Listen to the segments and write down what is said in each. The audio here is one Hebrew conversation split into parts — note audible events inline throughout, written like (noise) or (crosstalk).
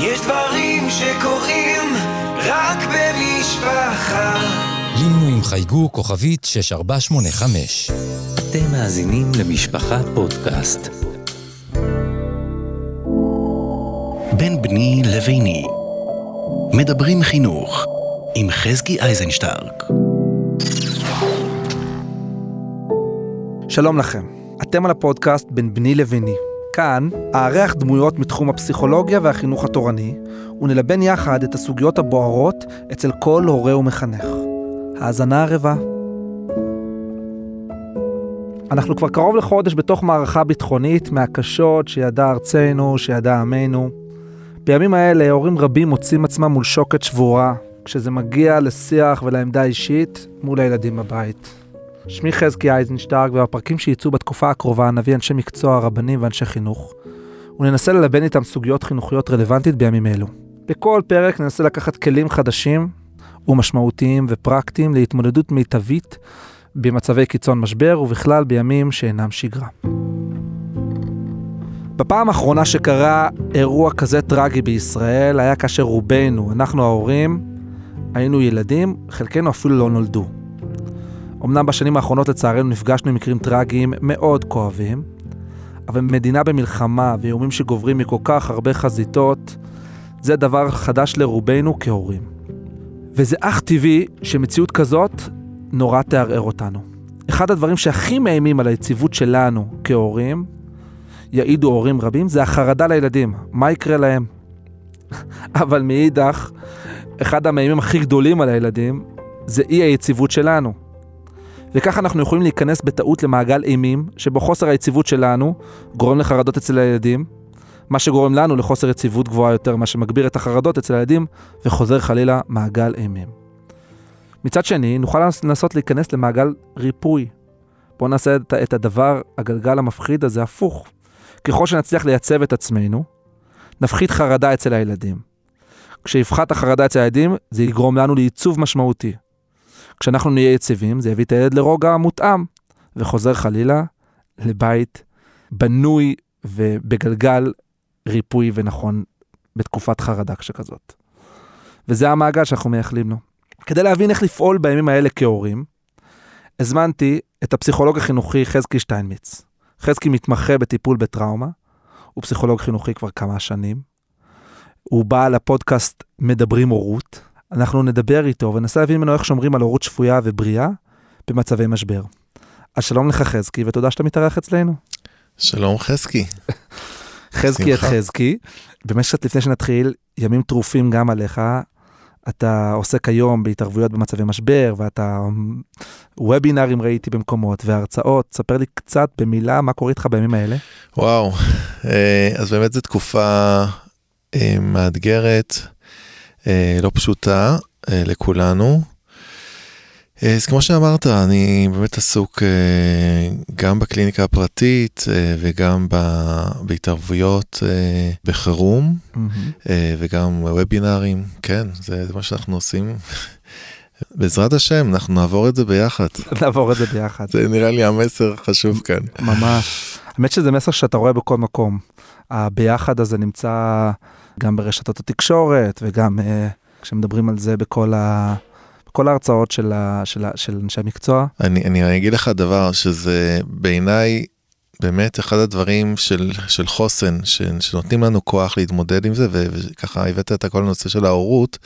יש דברים שקורים רק במשפחה. לינו עם חייגו כוכבית 6485. אתם מאזינים למשפחה פודקאסט. בין בני לביני. מדברים חינוך עם חזקי אייזנשטרק. שלום לכם, אתם על הפודקאסט בין בני לביני. כאן אארח דמויות מתחום הפסיכולוגיה והחינוך התורני, ונלבן יחד את הסוגיות הבוערות אצל כל הורה ומחנך. האזנה ערבה. אנחנו כבר קרוב לחודש בתוך מערכה ביטחונית מהקשות שידעה ארצנו, שידע עמנו. בימים האלה הורים רבים מוצאים עצמם מול שוקת שבורה, כשזה מגיע לשיח ולעמדה אישית מול הילדים בבית. שמי חזקי אייזנשטרק, ובפרקים שיצאו בתקופה הקרובה נביא אנשי מקצוע, רבנים ואנשי חינוך, וננסה ללבן איתם סוגיות חינוכיות רלוונטית בימים אלו. בכל פרק ננסה לקחת כלים חדשים ומשמעותיים ופרקטיים להתמודדות מיטבית במצבי קיצון משבר ובכלל בימים שאינם שגרה. בפעם האחרונה שקרה אירוע כזה טרגי בישראל היה כאשר רובנו, אנחנו ההורים, היינו ילדים, חלקנו אפילו לא נולדו. אמנם בשנים האחרונות לצערנו נפגשנו עם מקרים טרגיים מאוד כואבים, אבל מדינה במלחמה ואיומים שגוברים מכל כך הרבה חזיתות, זה דבר חדש לרובנו כהורים. וזה אך טבעי שמציאות כזאת נורא תערער אותנו. אחד הדברים שהכי מאיימים על היציבות שלנו כהורים, יעידו הורים רבים, זה החרדה לילדים. מה יקרה להם? (laughs) אבל מאידך, אחד המאיימים הכי גדולים על הילדים, זה אי היציבות שלנו. וכך אנחנו יכולים להיכנס בטעות למעגל אימים, שבו חוסר היציבות שלנו גורם לחרדות אצל הילדים, מה שגורם לנו לחוסר יציבות גבוהה יותר, מה שמגביר את החרדות אצל הילדים, וחוזר חלילה מעגל אימים. מצד שני, נוכל לנסות להיכנס למעגל ריפוי. בואו נעשה את הדבר, הגלגל המפחיד הזה, הפוך. ככל שנצליח לייצב את עצמנו, נפחית חרדה אצל הילדים. כשיפחת החרדה אצל הילדים, זה יגרום לנו לייצוב משמעותי. כשאנחנו נהיה יציבים, זה יביא את הילד לרוגע מותאם, וחוזר חלילה לבית בנוי ובגלגל ריפוי ונכון בתקופת חרדה שכזאת. וזה המעגל שאנחנו מייחלים לו. כדי להבין איך לפעול בימים האלה כהורים, הזמנתי את הפסיכולוג החינוכי חזקי שטיינמיץ. חזקי מתמחה בטיפול בטראומה, הוא פסיכולוג חינוכי כבר כמה שנים. הוא בא לפודקאסט מדברים הורות. אנחנו נדבר איתו וננסה להבין ממנו איך שומרים על הורות שפויה ובריאה במצבי משבר. אז שלום לך חזקי ותודה שאתה מתארח אצלנו. שלום חזקי. חזקי את חזקי. במשך לפני שנתחיל, ימים טרופים גם עליך. אתה עוסק היום בהתערבויות במצבי משבר, ואתה וובינארים ראיתי במקומות, והרצאות. ספר לי קצת במילה מה קורה איתך בימים האלה. וואו, אה, אז באמת זו תקופה אה, מאתגרת, לא פשוטה לכולנו. אז כמו שאמרת, אני באמת עסוק גם בקליניקה הפרטית וגם בהתערבויות בחירום mm-hmm. וגם וובינארים, כן, זה, זה מה שאנחנו עושים. בעזרת השם, אנחנו נעבור את זה ביחד. (laughs) נעבור את זה ביחד. זה נראה לי המסר חשוב כאן. ממש. האמת שזה מסר שאתה רואה בכל מקום. הביחד הזה נמצא גם ברשתות התקשורת וגם uh, כשמדברים על זה בכל ה... כל ההרצאות של, ה, של, ה, של אנשי המקצוע. אני, אני אגיד לך דבר שזה בעיניי באמת אחד הדברים של, של חוסן, ש, שנותנים לנו כוח להתמודד עם זה, וככה הבאת את כל הנושא של ההורות.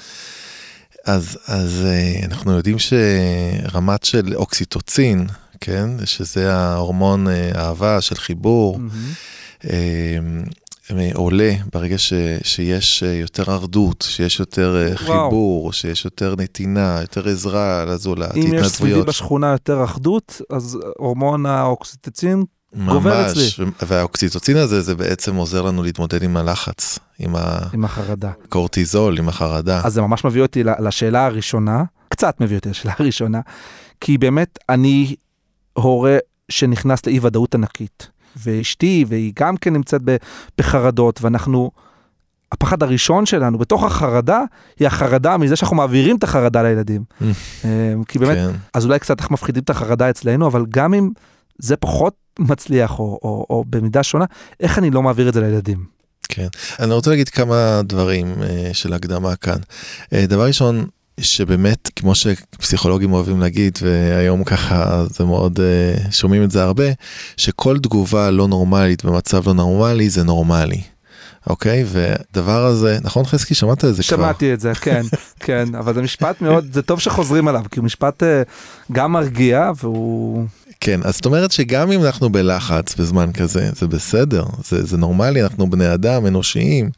אז, אז אנחנו יודעים שרמת של אוקסיטוצין, כן, שזה ההורמון אהבה של חיבור, mm-hmm. עולה ברגע ש, שיש יותר אחדות, שיש יותר וואו. חיבור, שיש יותר נתינה, יותר עזרה לזולת, התנדבויות. אם יש סביבי בשכונה יותר אחדות, אז הורמון האוקסיטוצין גובר אצלי. ממש, והאוקסיטוצין הזה, זה בעצם עוזר לנו להתמודד עם הלחץ, עם, ה... עם החרדה. קורטיזול, עם החרדה. אז זה ממש מביא אותי לשאלה הראשונה, קצת מביא אותי לשאלה הראשונה, כי באמת אני הורה שנכנס לאי ודאות ענקית. ואשתי, והיא גם כן נמצאת בחרדות, ואנחנו, הפחד הראשון שלנו בתוך החרדה, היא החרדה מזה שאנחנו מעבירים את החרדה לילדים. Mm. אמ, כי באמת, כן. אז אולי קצת אנחנו מפחידים את החרדה אצלנו, אבל גם אם זה פחות מצליח, או, או, או במידה שונה, איך אני לא מעביר את זה לילדים? כן. אני רוצה להגיד כמה דברים אה, של הקדמה כאן. אה, דבר ראשון, שבאמת, כמו שפסיכולוגים אוהבים להגיד, והיום ככה זה מאוד, אה, שומעים את זה הרבה, שכל תגובה לא נורמלית במצב לא נורמלי זה נורמלי. אוקיי? והדבר הזה, נכון חזקי? שמעת את זה כבר? שמעתי את זה, כן, (laughs) כן, אבל זה משפט מאוד, זה טוב שחוזרים עליו, כי הוא משפט אה, גם מרגיע והוא... כן, אז זאת אומרת שגם אם אנחנו בלחץ בזמן כזה, זה בסדר, זה, זה נורמלי, אנחנו בני אדם, אנושיים.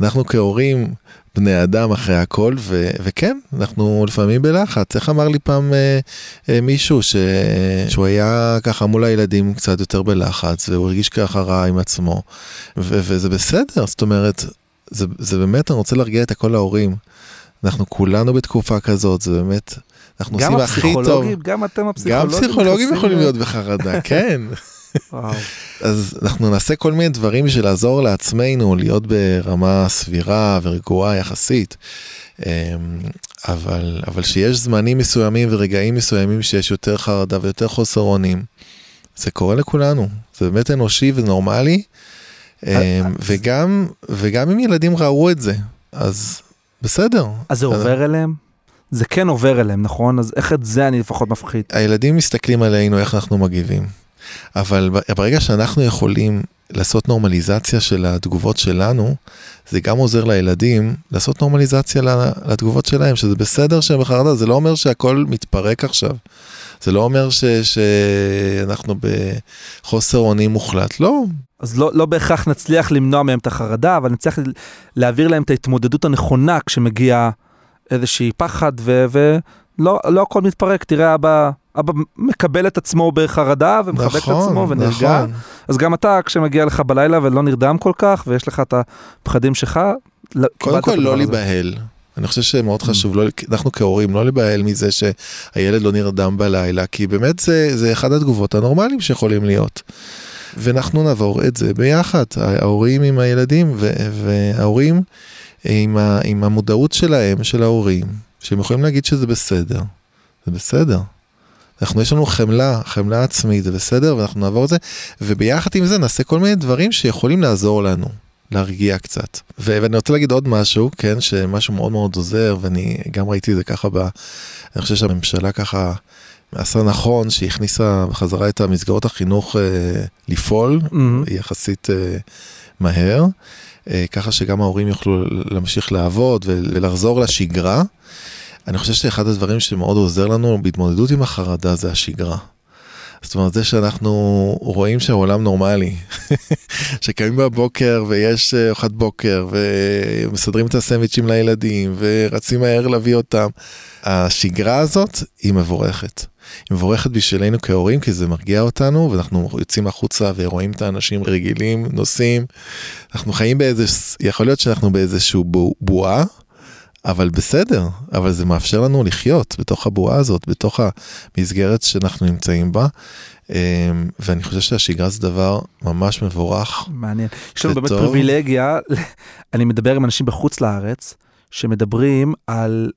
אנחנו כהורים בני אדם אחרי הכל, ו, וכן, אנחנו לפעמים בלחץ. איך אמר לי פעם אה, אה, מישהו ש, שהוא היה ככה מול הילדים קצת יותר בלחץ, והוא הרגיש ככה רע עם עצמו, ו, וזה בסדר, זאת אומרת, זה, זה באמת, אני רוצה להרגיע את כל ההורים. אנחנו כולנו בתקופה כזאת, זה באמת, אנחנו גם עושים הכי טוב. הפסיכולוגים, גם אתם גם הפסיכולוגים. פסיכולוגים נכנסים יכולים להיות בחרדה, כן. (laughs) אז אנחנו נעשה כל מיני דברים בשביל לעזור לעצמנו להיות ברמה סבירה ורגועה יחסית. אמ, אבל, אבל שיש זמנים מסוימים ורגעים מסוימים שיש יותר חרדה ויותר חוסר אונים, זה קורה לכולנו, זה באמת אנושי ונורמלי. אמ, וגם, וגם אם ילדים ראו את זה, אז בסדר. אז זה עובר אליהם? זה כן עובר אליהם, נכון? אז איך את זה אני לפחות מפחית? הילדים מסתכלים עלינו איך אנחנו מגיבים. אבל ברגע שאנחנו יכולים לעשות נורמליזציה של התגובות שלנו, זה גם עוזר לילדים לעשות נורמליזציה לתגובות שלהם, שזה בסדר שהם בחרדה, זה לא אומר שהכל מתפרק עכשיו. זה לא אומר ש- שאנחנו בחוסר אונים מוחלט, לא. אז לא, לא בהכרח נצליח למנוע מהם את החרדה, אבל נצליח להעביר להם את ההתמודדות הנכונה כשמגיע איזושהי פחד, ולא לא הכל מתפרק. תראה, אבא, אבא מקבל את עצמו בחרדה ומחבק את עצמו ונרגע. נכון. אז גם אתה, כשמגיע לך בלילה ולא נרדם כל כך, ויש לך את הפחדים שלך, לא- קודם כל לא. להיבהל. אני חושב שמאוד חשוב, לא, אנחנו כהורים לא להיבהל מזה שהילד לא נרדם בלילה, כי באמת זה, זה אחד התגובות הנורמליים שיכולים להיות. ואנחנו נעבור את זה ביחד, ההורים עם הילדים וההורים עם, ה- עם המודעות שלהם, של ההורים, שהם יכולים להגיד שזה בסדר. זה בסדר. אנחנו, יש לנו חמלה, חמלה עצמית, זה בסדר, ואנחנו נעבור את זה, וביחד עם זה נעשה כל מיני דברים שיכולים לעזור לנו. להרגיע קצת. ו- ואני רוצה להגיד עוד משהו, כן, שמשהו מאוד מאוד עוזר, ואני גם ראיתי את זה ככה ב... אני חושב שהממשלה ככה עשה נכון, שהיא הכניסה בחזרה את המסגרות החינוך אה, לפעול, מהמם. יחסית אה, מהר, ככה שגם ההורים יוכלו להמשיך לעבוד ולחזור לשגרה. אני חושב שאחד הדברים שמאוד עוזר לנו בהתמודדות עם החרדה זה השגרה. זאת אומרת, זה שאנחנו רואים שהעולם נורמלי, (laughs) שקמים בבוקר ויש אה, ארוחת בוקר ומסדרים את הסנדוויצ'ים לילדים ורצים מהר להביא אותם. השגרה הזאת היא מבורכת. היא מבורכת בשבילנו כהורים כי זה מרגיע אותנו ואנחנו יוצאים החוצה ורואים את האנשים רגילים, נוסעים. אנחנו חיים באיזה, יכול להיות שאנחנו באיזשהו בו- בועה. אבל בסדר, אבל זה מאפשר לנו לחיות בתוך הבועה הזאת, בתוך המסגרת שאנחנו נמצאים בה. אמ, ואני חושב שהשגרה זה דבר ממש מבורך. מעניין. יש לנו באמת. פריבילגיה, (laughs) אני מדבר עם אנשים בחוץ לארץ, שמדברים על,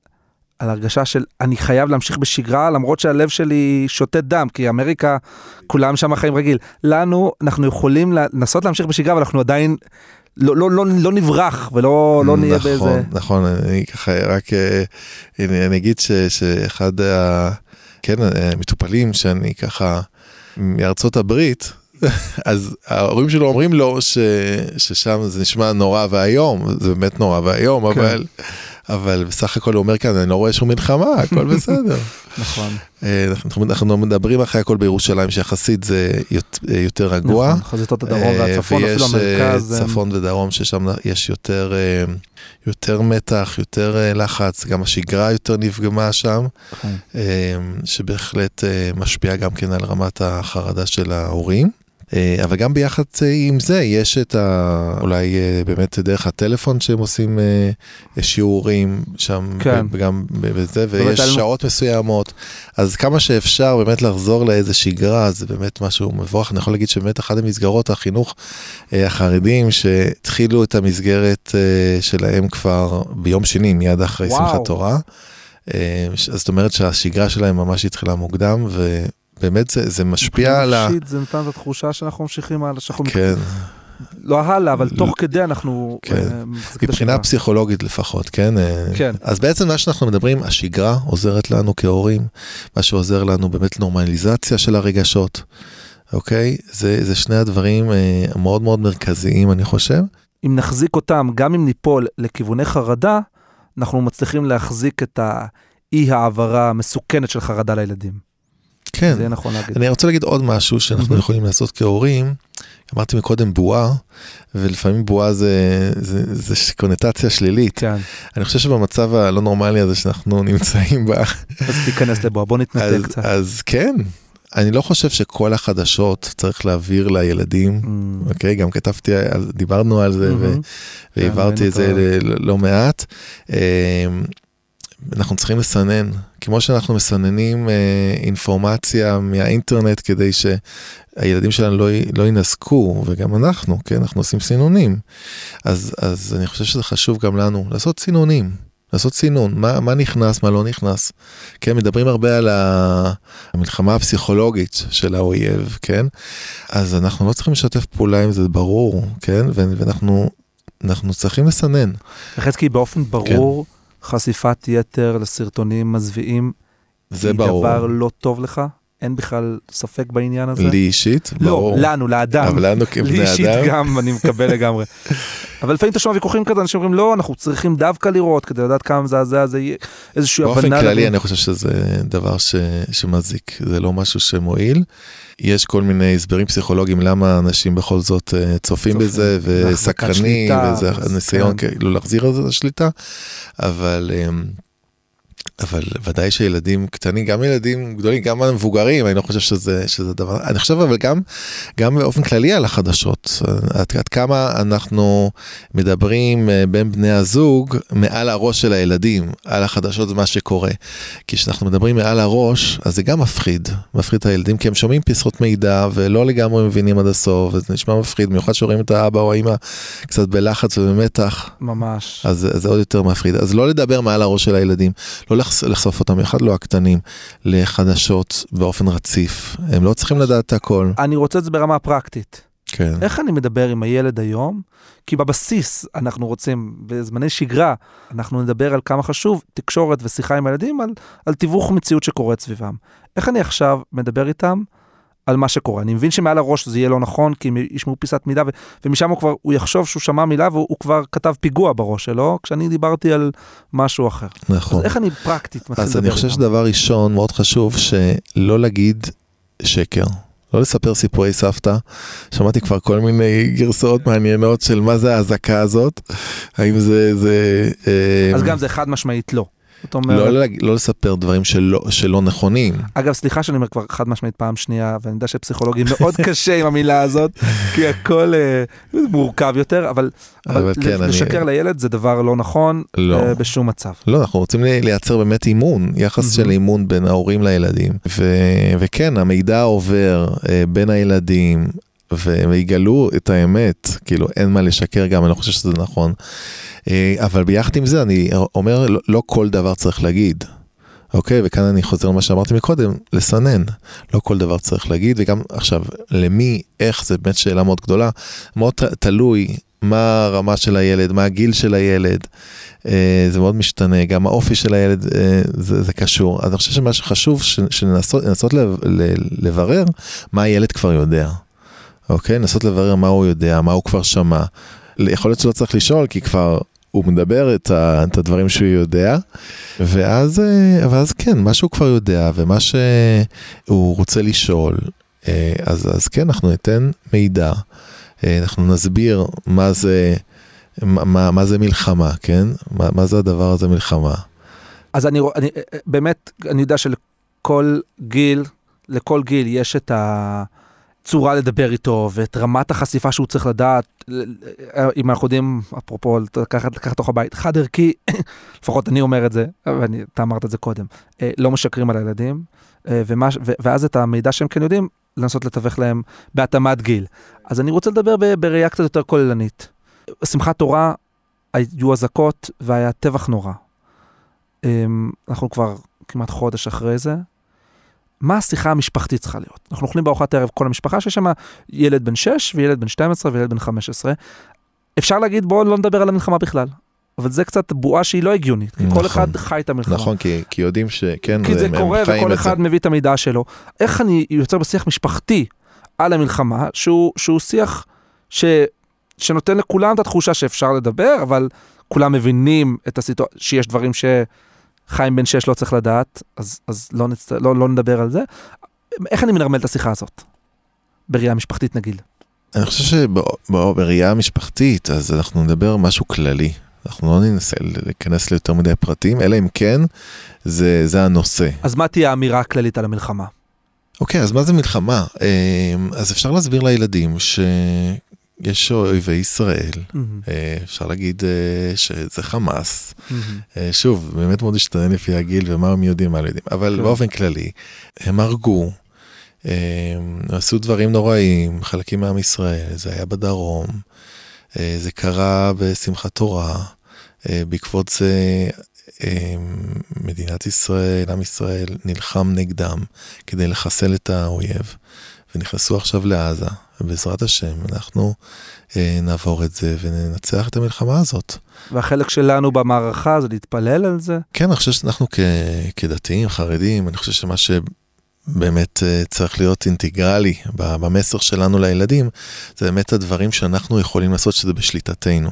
על הרגשה של אני חייב להמשיך בשגרה, למרות שהלב שלי שותת דם, כי אמריקה, כולם שם חיים רגיל. לנו, אנחנו יכולים לנסות להמשיך בשגרה, אבל אנחנו עדיין... לא, לא, לא, לא נברח ולא לא נהיה נכון, באיזה... נכון, אני ככה רק אה, אני, אני אגיד ש, שאחד ה... כן, המטופלים שאני ככה מארצות הברית, (laughs) אז ההורים שלו אומרים לו ש, ששם זה נשמע נורא ואיום, זה באמת נורא ואיום, כן. אבל, אבל בסך הכל הוא אומר כאן, אני לא רואה שום מלחמה, הכל (laughs) בסדר. נכון. אה, אנחנו, אנחנו מדברים אחרי הכל בירושלים שיחסית זה אה, יותר רגוע. נכון, חזיתות הדרום אה, והצפון, אפילו ויש המרכז. הם- צפון ודרום ששם יש יותר, יותר מתח, יותר לחץ, גם השגרה יותר נפגמה שם. אה, שבהחלט אה, משפיע גם כן על רמת החרדה של ההורים. אה, אבל גם ביחד אה, עם זה יש את ה... אולי אה, באמת דרך הטלפון שהם עושים שיעורים שם, כן. וגם בזה, ויש לנו- שעות מסוימות. אז כמה שאפשר באמת לחזור לאיזה שגרה, זה באמת משהו מבורך. אני יכול להגיד שבאמת אחת המסגרות החינוך החרדים שהתחילו את המסגרת שלהם כבר ביום שני, מיד אחרי וואו. שמחת תורה. אז זאת אומרת שהשגרה שלהם ממש התחילה מוקדם, ובאמת זה, זה משפיע על ה... נפשית, זה נתן את התחושה שאנחנו ממשיכים הלאה, שאנחנו כן, לא הלאה, אבל תוך כדי אנחנו... כן. אה, מבחינה. פסיכולוגית לפחות, כן? אה, כן. אז בעצם מה שאנחנו מדברים, השגרה עוזרת לנו כהורים, מה שעוזר לנו באמת נורמליזציה של הרגשות, אוקיי? זה, זה שני הדברים אה, מאוד מאוד מרכזיים, אני חושב. אם נחזיק אותם, גם אם ניפול לכיווני חרדה, אנחנו מצליחים להחזיק את האי העברה המסוכנת של חרדה לילדים. כן. זה נכון להגיד. אני רוצה להגיד עוד משהו שאנחנו מהמם. יכולים לעשות כהורים. אמרתי מקודם בועה, ולפעמים בועה זה, זה, זה קונוטציה שלילית. כן, אני חושב שבמצב הלא נורמלי הזה שאנחנו (laughs) נמצאים בה, אז תיכנס לבוא, בוא נתנתק אז, קצת. אז כן, אני לא חושב שכל החדשות צריך להעביר לילדים. Mm, אוקיי, גם כתבתי, דיברנו על זה מהמם. והעברתי את זה ל- לא מעט. אנחנו צריכים לסנן, כמו שאנחנו מסננים אה, אינפורמציה מהאינטרנט כדי שהילדים שלנו לא, לא יינזקו, וגם אנחנו, כן, אנחנו עושים סינונים. אז, אז אני חושב שזה חשוב גם לנו לעשות סינונים. לעשות סינון, מה, מה נכנס, מה לא נכנס. כן, מדברים הרבה על המלחמה הפסיכולוגית של האויב, כן? אז אנחנו לא צריכים לשתף פעולה עם זה, ברור, כן? ואנחנו אנחנו צריכים לסנן. חזקי, באופן ברור, חשיפת יתר לסרטונים מזוויעים, זה היא ברור. דבר לא טוב לך? אין בכלל ספק בעניין הזה? לי אישית, לא, ברור. לנו, לאדם. אבל לנו לי כבני אישית אדם, גם, אני מקבל לגמרי. (laughs) אבל לפעמים אתה שומע ויכוחים כזה, אנשים אומרים, לא, אנחנו צריכים דווקא לראות כדי לדעת כמה מזעזע זה יהיה, איזושהי הבנה. באופן כללי. אני חושב שזה דבר ש... שמזיק, זה לא משהו שמועיל. יש כל מיני הסברים פסיכולוגיים למה אנשים בכל זאת אה, צופים צופים. בזה וסקרנים, וזה ניסיון כן. כאילו להחזיר את השליטה, אבל... אבל ודאי שילדים קטנים, גם ילדים גדולים, גם המבוגרים, אני לא חושב שזה, שזה דבר, אני חושב אבל גם, גם באופן כללי על החדשות, עד, עד כמה אנחנו מדברים אה, בין בני הזוג מעל הראש של הילדים, על החדשות ומה שקורה. כי כשאנחנו מדברים מעל הראש, אז זה גם מפחיד, מפחיד את הילדים, כי הם שומעים פיסות מידע ולא לגמרי מבינים עד הסוף, וזה נשמע מפחיד, במיוחד שרואים את האבא או האמא קצת בלחץ ובמתח. ממש. אז זה- זה עוד יותר מפחיד. אז לא לדבר מעל הראש של הילדים, לא לחש- לחשוף אותם, אחד לא הקטנים, לחדשות באופן רציף. הם לא צריכים לדעת את הכל. אני רוצה את זה ברמה הפרקטית. כן. איך אני מדבר עם הילד היום? כי בבסיס אנחנו רוצים, בזמני שגרה, אנחנו נדבר על כמה חשוב תקשורת ושיחה עם הילדים, על, על תיווך מציאות שקורית סביבם. איך אני עכשיו מדבר איתם על מה שקורה? אני מבין שמעל הראש זה יהיה לא נכון, כי הם ישמעו פיסת מידע, ו, ומשם הוא כבר, הוא יחשוב שהוא שמע מילה והוא הוא כבר כתב פיגוע בראש שלו, כשאני דיברתי על משהו אחר. נכון. אז איך אני פרקטית מתחיל אז לדבר אני חושב איתם? שדבר ראשון מאוד חשוב שלא להגיד שקר. לא לספר סיפורי סבתא. שמעתי כבר כל מיני גרסאות מעניינות של מה זה האזעקה הזאת. האם זה... זה אה, אז גם זה חד משמעית לא. זאת לא, אומרת, לא, לא לספר דברים שלא, שלא נכונים. אגב, סליחה שאני אומר כבר חד משמעית פעם שנייה, ואני יודע שפסיכולוגים מאוד (laughs) קשה עם המילה הזאת, כי הכל אה, מורכב יותר, אבל, אבל, אבל כן, אני- לשקר לילד זה דבר לא נכון לא. אה, בשום מצב. לא, אנחנו רוצים לי- לייצר באמת אימון, יחס. של אימון בין ההורים לילדים. ו- וכן, המידע עובר אה, בין הילדים, ו- ויגלו את האמת, כאילו אין מה לשקר גם, אני לא חושב שזה נכון. אה, אבל ביחד עם זה, אני אומר, לא, לא כל דבר צריך להגיד. אוקיי, וכאן אני חוזר למה שאמרתי מקודם, לסנן. לא כל דבר צריך להגיד, וגם עכשיו, למי, איך, זה באמת שאלה מאוד גדולה. מאוד תלוי מה הרמה של הילד, מה הגיל של הילד. אה, זה מאוד משתנה, גם האופי של הילד אה, זה, זה קשור. אז אני חושב שמה שחשוב, שננסות לב- לברר מה הילד כבר יודע. אוקיי? לנסות לברר מה הוא יודע, מה הוא כבר שמע. יכול להיות שלא צריך לשאול, כי כבר הוא מדבר את, ה, את הדברים שהוא יודע, ואז, אה, ואז כן, מה שהוא כבר יודע, ומה שהוא רוצה לשאול, אה, אז, אז כן, אנחנו ניתן מידע, אה, אנחנו נסביר מה זה, מה, מה- זה מלחמה, כן? מה, מה זה הדבר הזה מלחמה. אז אני, אני אה, באמת, אני יודע שלכל גיל, לכל גיל יש את הצורה לדבר איתו, ואת רמת החשיפה שהוא צריך לדעת. אם אנחנו יודעים, אפרופו, לקחת, לתוך הבית, חד ערכי, (coughs) לפחות אני אומר את זה, ואני, אתה אמרת את זה קודם, אה, לא משקרים על הילדים, אה, ומה, ואז את המידע שהם כן יודעים, לנסות לתווך להם בהתאמת גיל. אז אני רוצה לדבר בראייה קצת יותר כוללנית. שמחת תורה, היו אזעקות והיה טבח נורא. אמ, אנחנו כבר כמעט חודש אחרי זה. מה השיחה המשפחתית צריכה להיות. אנחנו אוכלים בארוחת ערב כל המשפחה, שיש שם ילד בן 6 וילד בן 12 וילד בן 15. אפשר להגיד בואו לא נדבר על המלחמה בכלל. אבל זה קצת בועה שהיא לא הגיונית, כי כל נכון. אחד חי את המלחמה. נכון, כי, כי יודעים שכן, כי זה הם- קורה וכל את זה. אחד מביא את המידע שלו. איך אני יוצר בשיח משפחתי על המלחמה, שהוא, שהוא שיח ש, שנותן לכולם את התחושה שאפשר לדבר, אבל כולם מבינים את הסיטואציה, שיש דברים שחיים בן שש לא צריך לדעת, אז, אז לא, נצט... לא, לא נדבר על זה. איך אני מנרמל את השיחה הזאת? בראייה משפחתית נגיד. אני חושב שבראייה המשפחתית, אז אנחנו נדבר משהו כללי. אנחנו לא ננסה להיכנס ליותר מדי פרטים, אלא אם כן, זה, זה הנושא. אז מה תהיה האמירה הכללית על המלחמה? אוקיי, אז מה זה מלחמה? אמ, אז אפשר להסביר לילדים שיש אויבי ישראל, אה, אפשר להגיד אה, שזה חמאס. אה, שוב, באמת מאוד השתנה לפי הגיל ומה הם יודעים, מה לא יודעים, אבל כן. באופן כללי, הם הרגו, הם עשו דברים נוראים, חלקים מעם ישראל, זה היה בדרום, זה קרה בשמחת תורה, בעקבות זה מדינת ישראל, עם ישראל, נלחם נגדם כדי לחסל את האויב, ונכנסו עכשיו לעזה, ובעזרת השם אנחנו אה, נעבור את זה וננצח את המלחמה הזאת. והחלק שלנו במערכה זה להתפלל על זה? כן, אני חושב שאנחנו כ, כדתיים, חרדים, אני חושב שמה שבאמת אה, צריך להיות אינטגרלי במסר שלנו לילדים, זה באמת הדברים שאנחנו יכולים לעשות שזה בשליטתנו.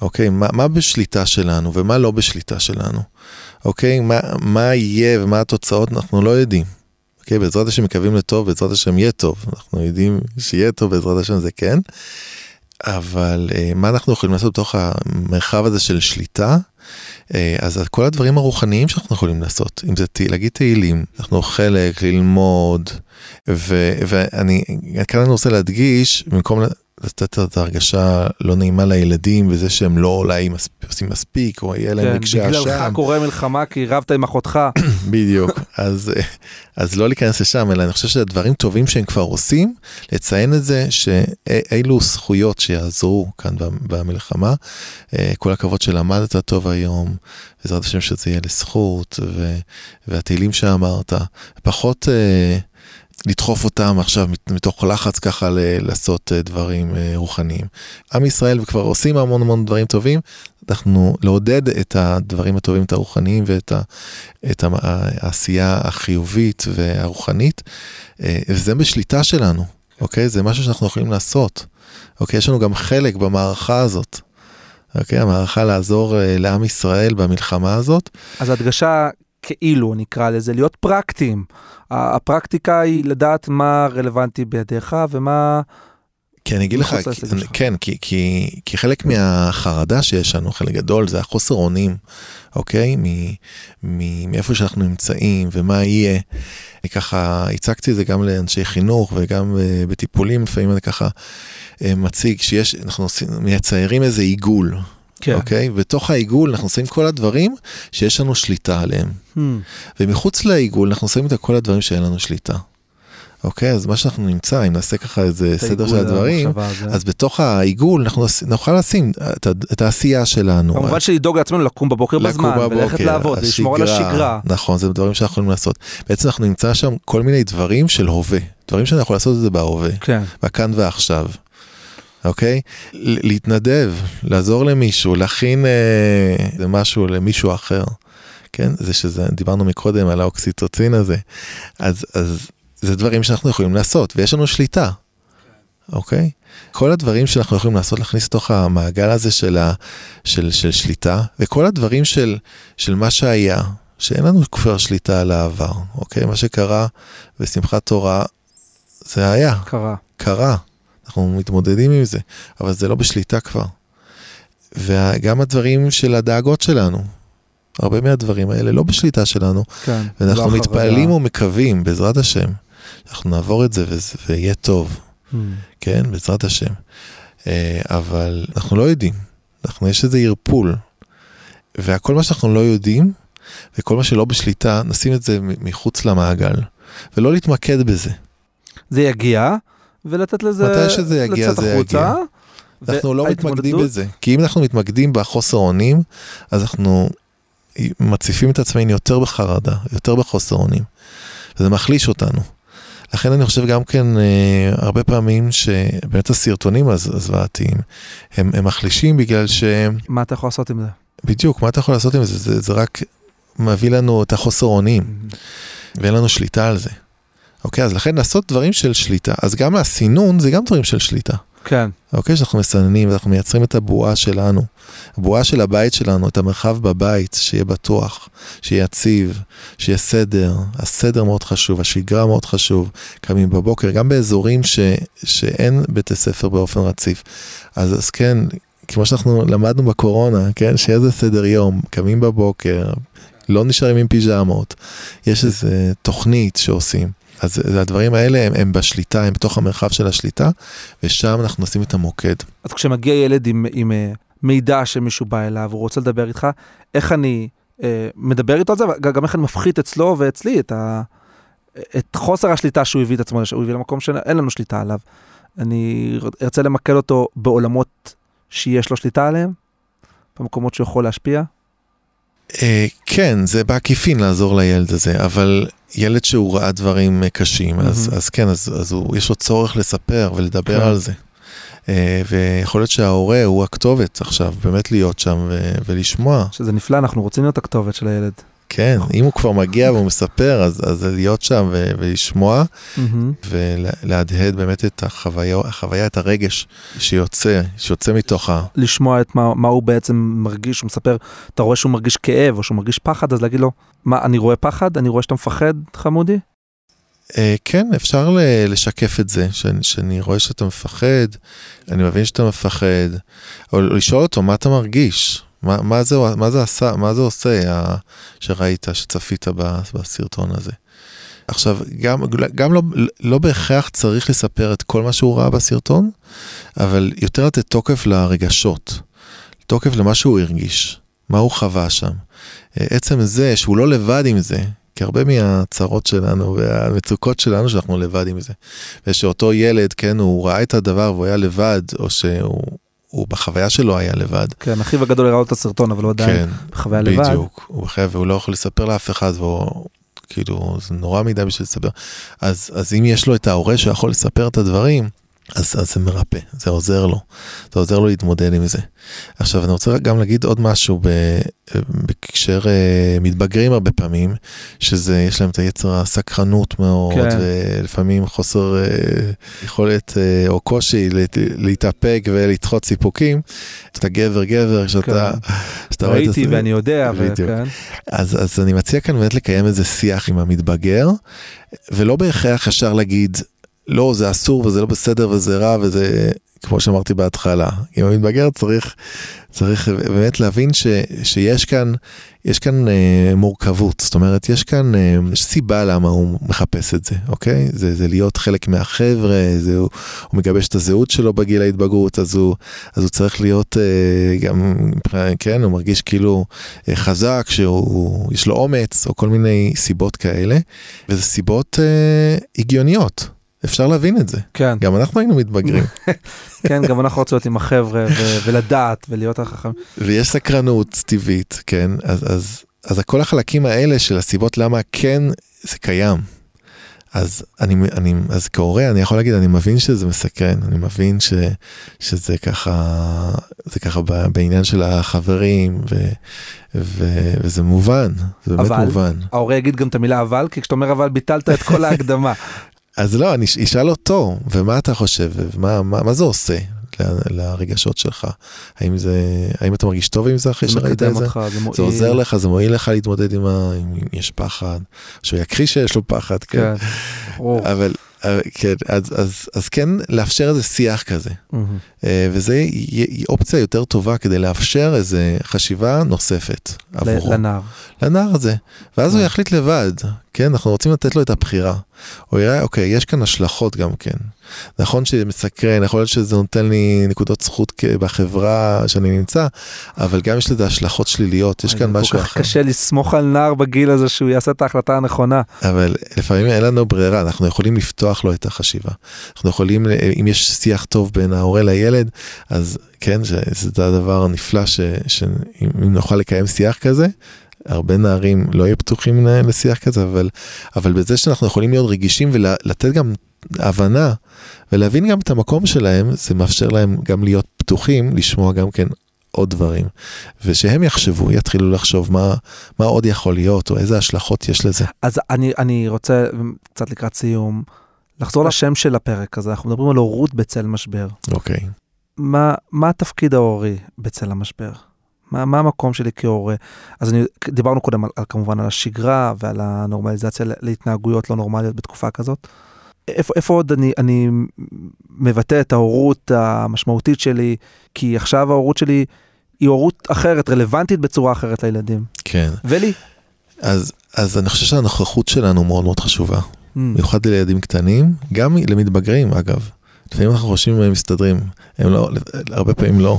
אוקיי, מה, מה בשליטה שלנו ומה לא בשליטה שלנו. אוקיי, מה, מה יהיה ומה התוצאות אנחנו לא יודעים. אוקיי, בעזרת השם מקווים לטוב, בעזרת השם יהיה טוב. אנחנו יודעים שיהיה טוב, בעזרת השם זה כן. אבל אה, מה אנחנו יכולים לעשות בתוך המרחב הזה של שליטה? אה, אז כל הדברים הרוחניים שאנחנו יכולים לעשות, אם זה תה- להגיד תהילים, אנחנו חלק, ללמוד, ו- ואני כאן אני רוצה להדגיש, במקום לתת את ההרגשה לא נעימה לילדים וזה שהם לא אולי עושים מספיק, או יהיה להם כן, רגשי בגללך אשם, קורה מלחמה כי רבת עם אחותך. (coughs) בדיוק, אז, אז לא להיכנס לשם, אלא אני חושב שהדברים טובים שהם כבר עושים, לציין את זה שאילו זכויות שיעזרו כאן במ- במלחמה. אה, כל הכבוד שלמדת טוב היום, בעזרת השם שזה יהיה לזכות, ו, והתהילים שאמרת, פחות אה, לדחוף אותם עכשיו מת- מתוך לחץ ככה לעשות אה, דברים אה, רוחניים. עם ישראל כבר עושים המון המון דברים טובים, אנחנו לעודד את הדברים הטובים, את הרוחניים ואת ה, את העשייה החיובית והרוחנית, אה, וזה בשליטה שלנו, אוקיי? זה משהו שאנחנו יכולים לעשות. אוקיי? יש לנו גם חלק במערכה הזאת. אוקיי? המערכה לעזור לעם ישראל במלחמה הזאת. אז הדגשה כאילו נקרא לזה להיות פרקטיים. הפרקטיקה היא לדעת מה רלוונטי בידיך ומה... כי אני אגיד לך, אני-. כן, כי, כי, כי חלק מהחרדה שיש לנו, חלק גדול, זה החוסר אונים, אוקיי? מ, מ, מאיפה שאנחנו נמצאים ומה יהיה. אני ככה הצגתי את זה גם לאנשי חינוך וגם אה, בטיפולים, לפעמים אני ככה אה, מציג שיש, אנחנו מציירים איזה עיגול, כן. אוקיי? בתוך העיגול אנחנו עושים כל הדברים שיש לנו שליטה עליהם. Hmm. ומחוץ לעיגול אנחנו שמים את כל הדברים שאין לנו שליטה. אוקיי, אז מה שאנחנו נמצא, אם נעשה ככה איזה סדר של הדברים. אז בתוך העיגול אנחנו נוכל לשים את, העשייה שלנו. כמובן שלדאוג לעצמנו לקום בבוקר לקום בזמן, וללכת בבוקר, לעבוד, ולשמור על השגרה. נכון, זה דברים שאנחנו יכולים לעשות. בעצם אנחנו נמצא שם כל מיני דברים של הווה, דברים שאנחנו יכולים לעשות את זה בהווה, כן. בכאן ועכשיו. אוקיי? להתנדב, לעזור למישהו, להכין אה, משהו למישהו אחר. כן? זה שזה, דיברנו מקודם על האוקסיטוצין הזה. אז, אז זה דברים שאנחנו יכולים לעשות, ויש לנו שליטה. אוקיי? כל הדברים שאנחנו יכולים לעשות, להכניס לתוך המעגל הזה של, ה, של, של שליטה, וכל הדברים של, של מה שהיה, שאין לנו כבר שליטה על העבר, אוקיי? מה שקרה בשמחת תורה, זה היה, קרה. קרה. אנחנו מתמודדים עם זה, אבל זה לא בשליטה כבר. וגם הדברים של הדאגות שלנו, הרבה מהדברים האלה לא בשליטה שלנו, כן. ואנחנו לא החרדה. מתפללים ומקווים, בעזרת השם, אנחנו נעבור את זה וזה- ויהיה טוב. Hmm. כן, בעזרת השם. אה, אבל אנחנו לא יודעים, אנחנו, יש איזה ערפול. והכל מה שאנחנו לא יודעים, וכל מה שלא בשליטה, נשים את זה מחוץ למעגל. ולא להתמקד בזה. זה יגיע, ולתת לזה... מתי שזה יגיע, זה יגיע. אנחנו לא מתמקדים בזה. כי אם אנחנו מתמקדים בחוסר אונים, אז אנחנו מציפים את עצמנו יותר בחרדה, יותר בחוסר אונים. וזה מחליש אותנו. לכן אני חושב גם כן אה, הרבה פעמים שבאמת הסרטונים הז- הזוועתיים הם, הם מחלישים בגלל שהם מה אתה יכול לעשות עם זה? בדיוק מה אתה יכול לעשות עם זה זה, זה רק מביא לנו את החוסר אונים ואין לנו שליטה על זה. אוקיי אז לכן לעשות דברים של שליטה אז גם הסינון זה גם דברים של שליטה. כן, אוקיי? שאנחנו מסננים ואנחנו מייצרים את הבועה שלנו, הבועה של הבית שלנו, את המרחב בבית, שיהיה בטוח, שיהיה יציב, שיהיה סדר. הסדר מאוד חשוב, השגרה מאוד חשוב. קמים בבוקר, גם באזורים ש, שאין בתי ספר באופן רציף. אז, אז כן, כמו שאנחנו למדנו בקורונה, כן? שיהיה איזה סדר יום, קמים בבוקר, לא נשארים עם פיג'מות, יש איזה תוכנית שעושים. אז הדברים האלה הם, הם בשליטה, הם בתוך המרחב של השליטה, ושם אנחנו נשים את המוקד. אז כשמגיע ילד עם, עם אה, מידע שמישהו בא אליו, הוא רוצה לדבר איתך, איך אני אה, מדבר איתו על זה, וגם איך אני מפחית אצלו ואצלי את, ה, את חוסר השליטה שהוא הביא את עצמו, שהוא הביא למקום שאין לנו שליטה עליו. אני ארצה למקד אותו בעולמות שיש לו שליטה עליהם, במקומות שהוא יכול להשפיע. אה, כן, זה בעקיפין לעזור לילד הזה, אבל ילד שהוא ראה דברים אה, קשים, אז. אז כן, אז, אז הוא, יש לו צורך לספר ולדבר כן. על זה. אה, ויכול להיות שההורה הוא הכתובת עכשיו, באמת להיות שם ו- ולשמוע. שזה נפלא, אנחנו רוצים להיות הכתובת של הילד. כן, אם הוא כבר מגיע והוא מספר, אז, אז להיות שם ו- ולשמוע מהמם. ולהדהד באמת את החוויה, החוויה, את הרגש שיוצא, שיוצא מתוך ה... לשמוע את מה, מה הוא בעצם מרגיש, הוא מספר, אתה רואה שהוא מרגיש כאב או שהוא מרגיש פחד, אז להגיד לו, מה, אני רואה פחד? אני רואה שאתה מפחד, חמודי? אה, כן, אפשר לשקף את זה, שאני, שאני רואה שאתה מפחד, אני מבין שאתה מפחד, או לשאול אותו מה אתה מרגיש, מה, מה, זה, מה, זה, עשה, מה זה עושה שראית, שצפית בסרטון הזה. עכשיו, גם, גם לא, לא בהכרח צריך לספר את כל מה שהוא ראה בסרטון, אבל יותר לתת תוקף לרגשות, תוקף למה שהוא הרגיש, מה הוא חווה שם. אה, עצם זה שהוא לא לבד עם זה, כי הרבה מהצרות שלנו והמצוקות שלנו שאנחנו לבד עם זה. ושאותו ילד, כן, הוא ראה את הדבר והוא היה לבד, או שהוא הוא בחוויה שלו היה לבד. כן, אחיו הגדול הראה לו את הסרטון, אבל הוא עדיין כן, בחוויה לבד. בדיוק. הוא חייב, והוא לא יכול לספר לאף אחד, והוא, כאילו, זה נורא מדי בשביל לספר. אז, אז אם יש לו את ההורה שיכול לספר את הדברים, אז, אז זה מרפא, זה עוזר לו. זה עוזר לו להתמודד עם זה. עכשיו, אני רוצה גם להגיד עוד משהו בהקשר אה, מתבגרים הרבה פעמים, שזה, יש להם את היצר הסקרנות מאוד, כן. ולפעמים חוסר אה, יכולת אה, או קושי להת- להתאפק ולדחות סיפוקים. אתה גבר גבר, שאתה... את ראיתי. ואני יודע, בדיוק. וכן. אז, אז אני מציע כאן באמת לקיים איזה שיח עם המתבגר, ולא בהכרח ישר להגיד, לא, זה אסור וזה לא בסדר וזה רע וזה, כמו שאמרתי בהתחלה. עם המתבגר צריך, צריך באמת להבין ש, שיש כאן, יש כאן אה, מורכבות, זאת אומרת, יש כאן, אה, יש סיבה למה הוא מחפש את זה, אוקיי? זה, זה להיות חלק מהחבר'ה, זה, הוא, הוא מגבש את הזהות שלו בגיל ההתבגרות, אז הוא, אז הוא צריך להיות אה, גם, כן, הוא מרגיש כאילו אה, חזק, שהוא, יש לו אומץ, או כל מיני סיבות כאלה, וזה סיבות אה, הגיוניות. אפשר להבין את זה. כן, גם אנחנו היינו מתבגרים, (laughs) כן, גם אנחנו רוצים להיות עם החבר'ה ולדעת ולהיות החכם. ויש סקרנות טבעית, כן? אז, אז, אז כל החלקים האלה של הסיבות למה כן זה קיים. אז אני, אני, אז כהורה אני יכול להגיד, אני מבין שזה מסקרן, אני מבין ש, שזה ככה, זה ככה בעניין של החברים, ו, ו, וזה מובן, זה באמת אבל? מובן. ההורה יגיד גם את המילה אבל, כי כשאתה אומר אבל ביטלת את כל ההקדמה. (laughs) אז לא, אני אשאל אותו, ומה אתה חושב, ומה מה, מה זה עושה ל- לרגשות שלך? האם זה, האם אתה מרגיש טוב עם זה אחרי שראית את זה? אותך, זה מועיל. זה עוזר לך, זה מועיל לך להתמודד עם ה... אם יש פחד, שהוא יכחיש שיש לו פחד, כן. כן. אבל, כן, אז, אז, אז כן לאפשר איזה שיח כזה. אה, וזה אופציה יותר טובה כדי לאפשר איזה חשיבה נוספת עבורו. לנער. לנער הזה, ואז הוא כן. יחליט לבד, כן, אנחנו רוצים לתת לו את הבחירה. הוא יראה, אוקיי, יש כאן השלכות גם כן. נכון שזה מסקרן, יכול להיות שזה נותן לי נקודות זכות בחברה שאני נמצא, אבל גם יש לזה השלכות שליליות, יש כאן משהו כל כך אחר. קשה לסמוך על נער בגיל הזה שהוא יעשה את ההחלטה הנכונה. אבל לפעמים אין לנו ברירה, אנחנו יכולים לפתוח לו את החשיבה. אנחנו יכולים, אם יש שיח טוב בין ההורה לילד, אז כן, זה זה הדבר הנפלא, שאם נוכל לקיים שיח כזה, הרבה נערים לא יהיו פתוחים לשיח כזה, אבל, אבל בזה שאנחנו יכולים להיות רגישים ולתת גם הבנה ולהבין גם את המקום שלהם, זה מאפשר להם גם להיות פתוחים, לשמוע גם כן עוד דברים. ושהם יחשבו, יתחילו לחשוב מה, מה עוד יכול להיות, או איזה השלכות יש לזה. אז אני, אני רוצה, קצת לקראת סיום, לחזור לשם של הפרק הזה. אנחנו מדברים על הורות בצל משבר. אוקיי. מה, מה התפקיד ההורי בצל המשבר? מה, מה המקום שלי כהורה? אז אני, דיברנו קודם על, על, כמובן על השגרה ועל הנורמליזציה להתנהגויות לא נורמליות בתקופה כזאת. איפה, איפה עוד אני, אני מבטא את ההורות המשמעותית שלי? כי עכשיו ההורות שלי היא הורות אחרת, רלוונטית בצורה אחרת לילדים. כן. ולי. אז, אז אני חושב שהנוכחות שלנו מאוד מאוד חשובה. Mm. במיוחד לילדים קטנים, גם למתבגרים אגב. לפעמים אנחנו חושבים הם מסתדרים, הם לא, הרבה פעמים לא.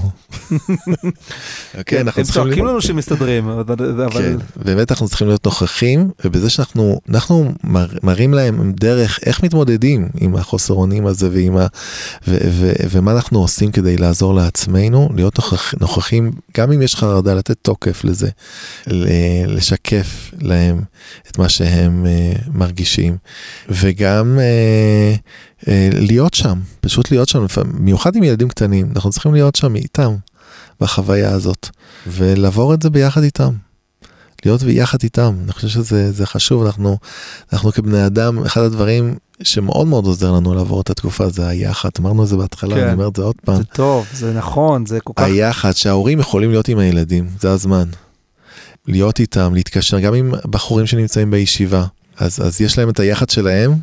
כן, אנחנו הם צריכים... צועקים להיות- לנו שמסתדרים, אבל... אבל- כן, באמת אנחנו צריכים להיות נוכחים, ובזה שאנחנו אנחנו מר, מראים להם דרך איך מתמודדים עם החוסר אונים הזה ועם ה, ו, ו, ומה אנחנו עושים כדי לעזור לעצמנו, להיות נוכח, נוכחים, גם אם יש חרדה, לתת תוקף לזה, לשקף להם את מה שהם uh, מרגישים, וגם uh, להיות שם, פשוט להיות שם, במיוחד עם ילדים קטנים, אנחנו צריכים להיות שם איתם בחוויה הזאת, ולעבור את זה ביחד איתם. להיות ביחד איתם, אני חושב שזה זה חשוב, אנחנו, אנחנו כבני אדם, אחד הדברים שמאוד מאוד עוזר לנו לעבור את התקופה זה היחד, אמרנו את זה בהתחלה, כן. אני אומר את זה עוד פעם, זה טוב, זה נכון, זה כל כך... היחד, שההורים יכולים להיות עם הילדים, זה הזמן. להיות איתם, להתקשר, גם עם בחורים שנמצאים בישיבה, אז, אז יש להם את היחד שלהם,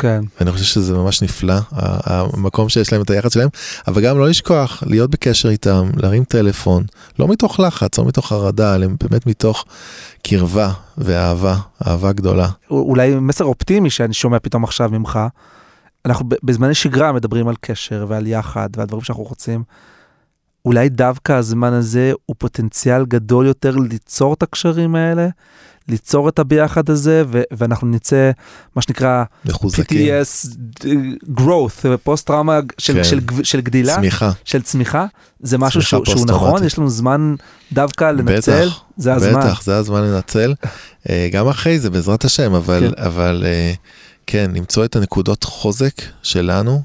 כן. ואני חושב שזה ממש נפלא, המקום שיש להם את היחד שלהם, אבל גם לא לשכוח, להיות בקשר איתם, להרים טלפון, לא מתוך לחץ, לא מתוך חרדה, אלא באמת מתוך קרבה ואהבה, אהבה גדולה. אולי מסר אופטימי שאני שומע פתאום עכשיו ממך. אנחנו בזמני שגרה מדברים על קשר ועל יחד ועל דברים שאנחנו רוצים. אולי דווקא הזמן הזה הוא פוטנציאל גדול יותר ליצור את הקשרים האלה, ליצור את הביחד הזה, ו- ואנחנו נצא, מה שנקרא מחוזקים, PTS growth, פוסט טראומה של, כן. של, גב- של גדילה, צמיחה, של צמיחה, זה משהו צמיחה שהוא, שהוא נכון. יש לנו זמן דווקא לנצל, בטח, זה הזמן. בטח, זה הזמן לנצל, אה, גם אחרי זה בעזרת השם, אבל, כן. אבל אה, כן, למצוא את הנקודות חוזק שלנו,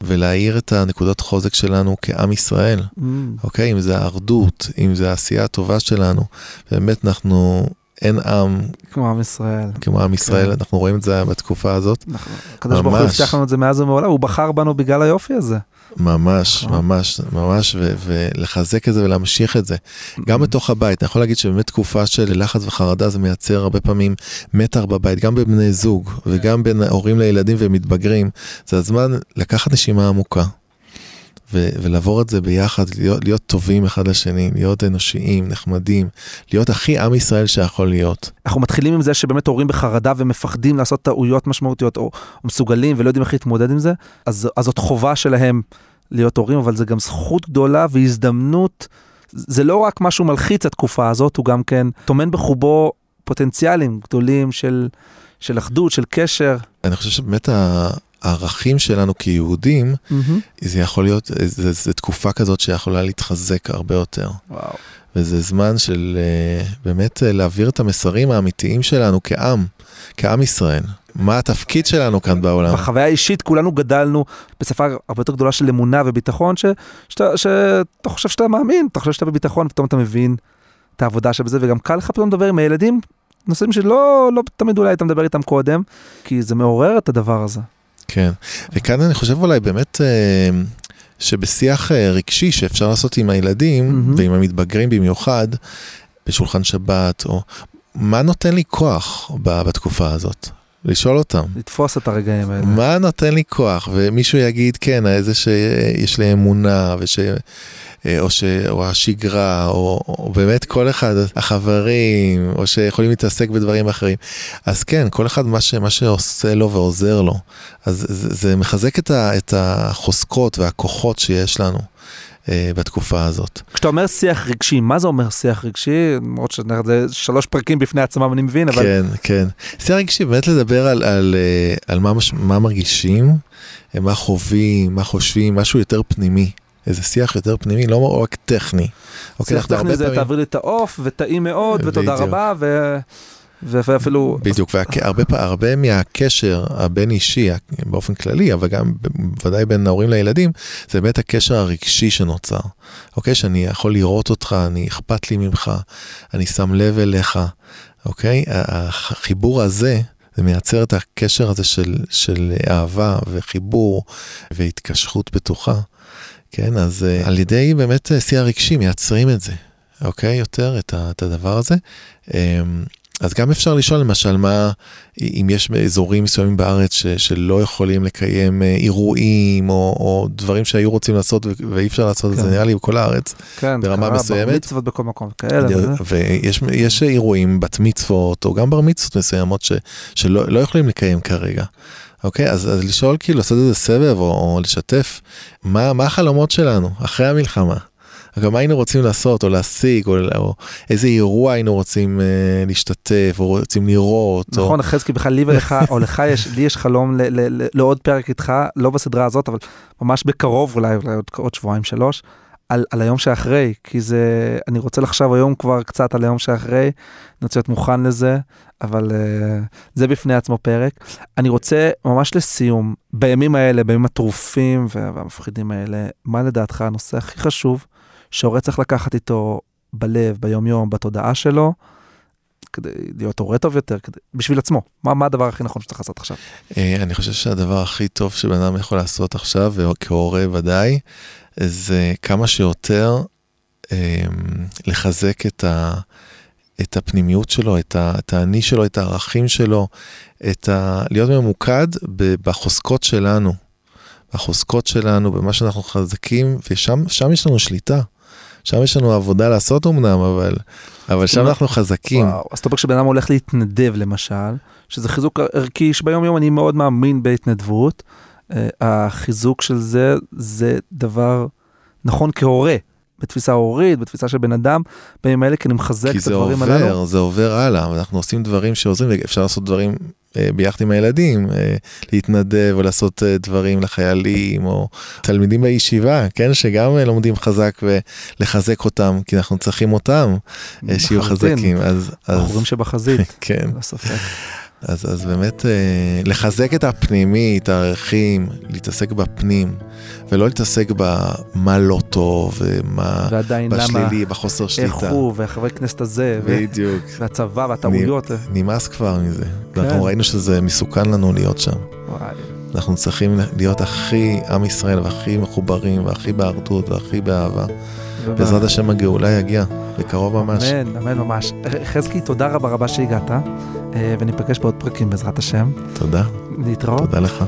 ולהאיר את הנקודות חוזק שלנו כעם ישראל. Mm, אוקיי? אם זה האחדות, אם זה העשייה הטובה שלנו, באמת אנחנו, אין עם כמו עם ישראל. כמו עם ישראל, כן. אנחנו רואים את זה בתקופה הזאת, אנחנו- הקדוש ברוך הוא. הבטיח לנו את זה מאז ומעולם, הוא בחר בנו בגלל היופי הזה. ממש, נכון. ממש, ממש, ו- ולחזק את זה ולהמשיך את זה. גם בתוך הבית, אני יכול להגיד שבאמת תקופה של לחץ וחרדה זה מייצר הרבה פעמים מתח בבית, גם בין בני זוג וגם בין הורים לילדים ומתבגרים. זה הזמן לקחת נשימה עמוקה. ו- ולעבור את זה ביחד, להיות, להיות טובים אחד לשני, להיות אנושיים, נחמדים, להיות הכי עם ישראל שיכול להיות. אנחנו מתחילים עם זה שבאמת הורים בחרדה ומפחדים לעשות טעויות משמעותיות, או, או מסוגלים ולא יודעים איך להתמודד עם זה, אז, אז זאת חובה שלהם להיות הורים, אבל זה גם זכות גדולה והזדמנות. זה לא רק משהו מלחיץ התקופה הזאת, הוא גם כן טומן בחובו פוטנציאלים גדולים של, של אחדות, של קשר. אני חושב שבאמת ה- הערכים שלנו כיהודים, זה יכול להיות, זה, זה תקופה כזאת שיכולה להתחזק הרבה יותר. וואו. וזה זמן של אה, באמת אה, להעביר את המסרים האמיתיים שלנו כעם, כעם ישראל. מה התפקיד שלנו כאן בעולם. בחוויה האישית כולנו גדלנו בשפה הרבה יותר גדולה של אמונה וביטחון, ש- שאתה שאתה חושב שאתה מאמין, אתה חושב שאתה בביטחון, פתאום אתה מבין את העבודה שבזה, וגם קל לך פתאום לדבר עם הילדים, נושאים שלא לא תמיד אולי היית מדבר איתם קודם, כי זה מעורר את הדבר הזה. כן. וכאן אני חושב אולי באמת אה, שבשיח אה, רגשי שאפשר לעשות עם הילדים, מהמם. ועם המתבגרים במיוחד, בשולחן שבת, או מה נותן לי כוח בתקופה הזאת? לשאול אותם. לתפוס את הרגעים האלה. מה נותן לי כוח? ומישהו יגיד, כן, איזה שיש לי אמונה, וש... או, ש... או השגרה, או... או באמת כל אחד, החברים, או שיכולים להתעסק בדברים אחרים. אז כן, כל אחד מה, ש... מה שעושה לו ועוזר לו. אז זה, זה מחזק את, ה... את החוזקות והכוחות שיש לנו בתקופה הזאת. כשאתה אומר שיח רגשי, מה זה אומר שיח רגשי? למרות שזה שלוש פרקים בפני עצמם, אני מבין, אבל... כן, כן. שיח רגשי, באמת לדבר על, על, אה, על מה, מש- מה מרגישים, אה, מה חווים, מה חושבים, משהו יותר פנימי. איזה שיח יותר פנימי, לא רק טכני. אוקיי, שיח הרבה טכני זה פעמים- תעביר לי את העוף, וטעים מאוד, ותודה בדיוק. רבה, ו... ואפילו... בדיוק, והרבה מהקשר הבין אישי באופן כללי, אבל גם בוודאי בין ההורים לילדים, זה באמת הקשר הרגשי שנוצר. אוקיי? שאני יכול לראות אותך, אני אכפת לי ממך, אני שם לב אליך, אוקיי? החיבור הזה, זה מייצר את הקשר הזה של, של אהבה וחיבור והתקשרות בטוחה. כן, אז uh, על ידי באמת uh, שיא הרגשי מייצרים את זה, אוקיי? יותר את, ה, את הדבר הזה. אז גם אפשר לשאול למשל מה, אם יש אזורים מסוימים בארץ ש, שלא יכולים לקיים אה, אירועים או, או דברים שהיו רוצים לעשות ואי אפשר לעשות את כן. זה, נראה לי בכל הארץ. כן, ברמה קרה מסוימת. בר מצוות בכל מקום כאלה. ויש יש אירועים, בת מצוות או גם בר מצוות מסוימות ש, שלא לא יכולים לקיים כרגע. אוקיי, אז, אז לשאול כאילו לעשות איזה סבב או, או לשתף מה, מה החלומות שלנו אחרי המלחמה. גם מה היינו רוצים לעשות או להשיג או, או איזה אירוע היינו רוצים אה, להשתתף או רוצים לראות. נכון, או... חזקי, בכלל לי ולך, או לך יש, לי יש חלום ל- ל- ל- לעוד פרק איתך, לא בסדרה הזאת, אבל ממש בקרוב, אולי, אולי עוד, עוד שבועיים שלוש, על, על היום שאחרי, כי זה, אני רוצה לחשוב היום כבר קצת על היום שאחרי, אני רוצה להיות מוכן לזה, אבל uh, זה בפני עצמו פרק. אני רוצה ממש לסיום, בימים האלה, בימים הטרופים וה- והמפחידים האלה, מה לדעתך הנושא הכי חשוב שהורה צריך לקחת איתו בלב, ביום יום, בתודעה שלו, כדי להיות הורה טוב יותר, כדי, בשביל עצמו. מה, מה הדבר הכי נכון שצריך לעשות עכשיו? אה, אני חושב שהדבר הכי טוב שבן אדם יכול לעשות עכשיו, וכהורה ודאי, זה כמה שיותר אה, לחזק את, ה, את הפנימיות שלו, את, האני שלו, את הערכים שלו, את ה, להיות ממוקד בחוזקות שלנו, בחוזקות שלנו, במה שאנחנו חזקים, ושם שם יש לנו שליטה. שם יש לנו עבודה לעשות אמנם, אבל, אבל שם אנחנו חזקים. וואו, אז אתה אומר כשבן אדם הולך להתנדב למשל, שזה חיזוק ערכי שביום יום אני מאוד מאמין בהתנדבות, אה, החיזוק של זה זה דבר נכון כהורה, בתפיסה הורית, בתפיסה של בן אדם, בימים האלה כי אני מחזק כי את זה הדברים עובר, הללו. זה עובר הלאה, ואנחנו עושים דברים שעוזרים, אפשר לעשות דברים ביחד עם הילדים, אה, להתנדב או לעשות אה, דברים לחיילים, או תלמידים בישיבה, כן, שגם אה, לומדים חזק ולחזק אותם, כי אנחנו צריכים אותם, אה, שיהיו. חזקים. אז, אז בחורים שבחזית, (laughs) כן, לא ספק. אז, אז באמת אה, לחזק את הפנימי, את הערכים, להתעסק בפנים, ולא להתעסק במה לא טוב, ומה ועדיין למה, בשלילי, בחוסר איך שליטה. הוא, והחברי כנסת הזה, בדיוק. והצבא והטעויות. נמאס כבר מזה. כן. אנחנו ראינו שזה מסוכן לנו להיות שם. וואי, אנחנו צריכים להיות הכי עם ישראל והכי מחוברים והכי באחדות והכי באהבה. בעזרת השם הגאולה יגיע, בקרוב ממש. אמן, אמן ממש. חזקי, תודה רבה רבה שהגעת, אה, וניפגש בעוד פרקים בעזרת השם. תודה, להתראות. תודה לך.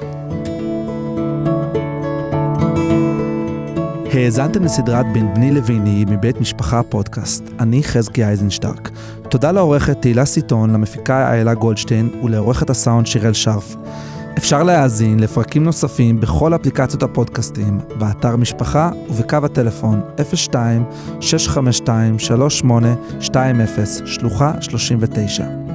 האזנתם לסדרת בין בני לביני מבית משפחה פודקאסט. אני חזקי אייזנשטרק. תודה לעורכת תהילה סיטון, למפיקה איילה גולדשטיין ולעורכת הסאונד שירל שרף. אפשר להאזין לפרקים נוספים בכל אפליקציות הפודקאסטים, באתר משפחה ובקו הטלפון 02-652-3820, שלוחה 39.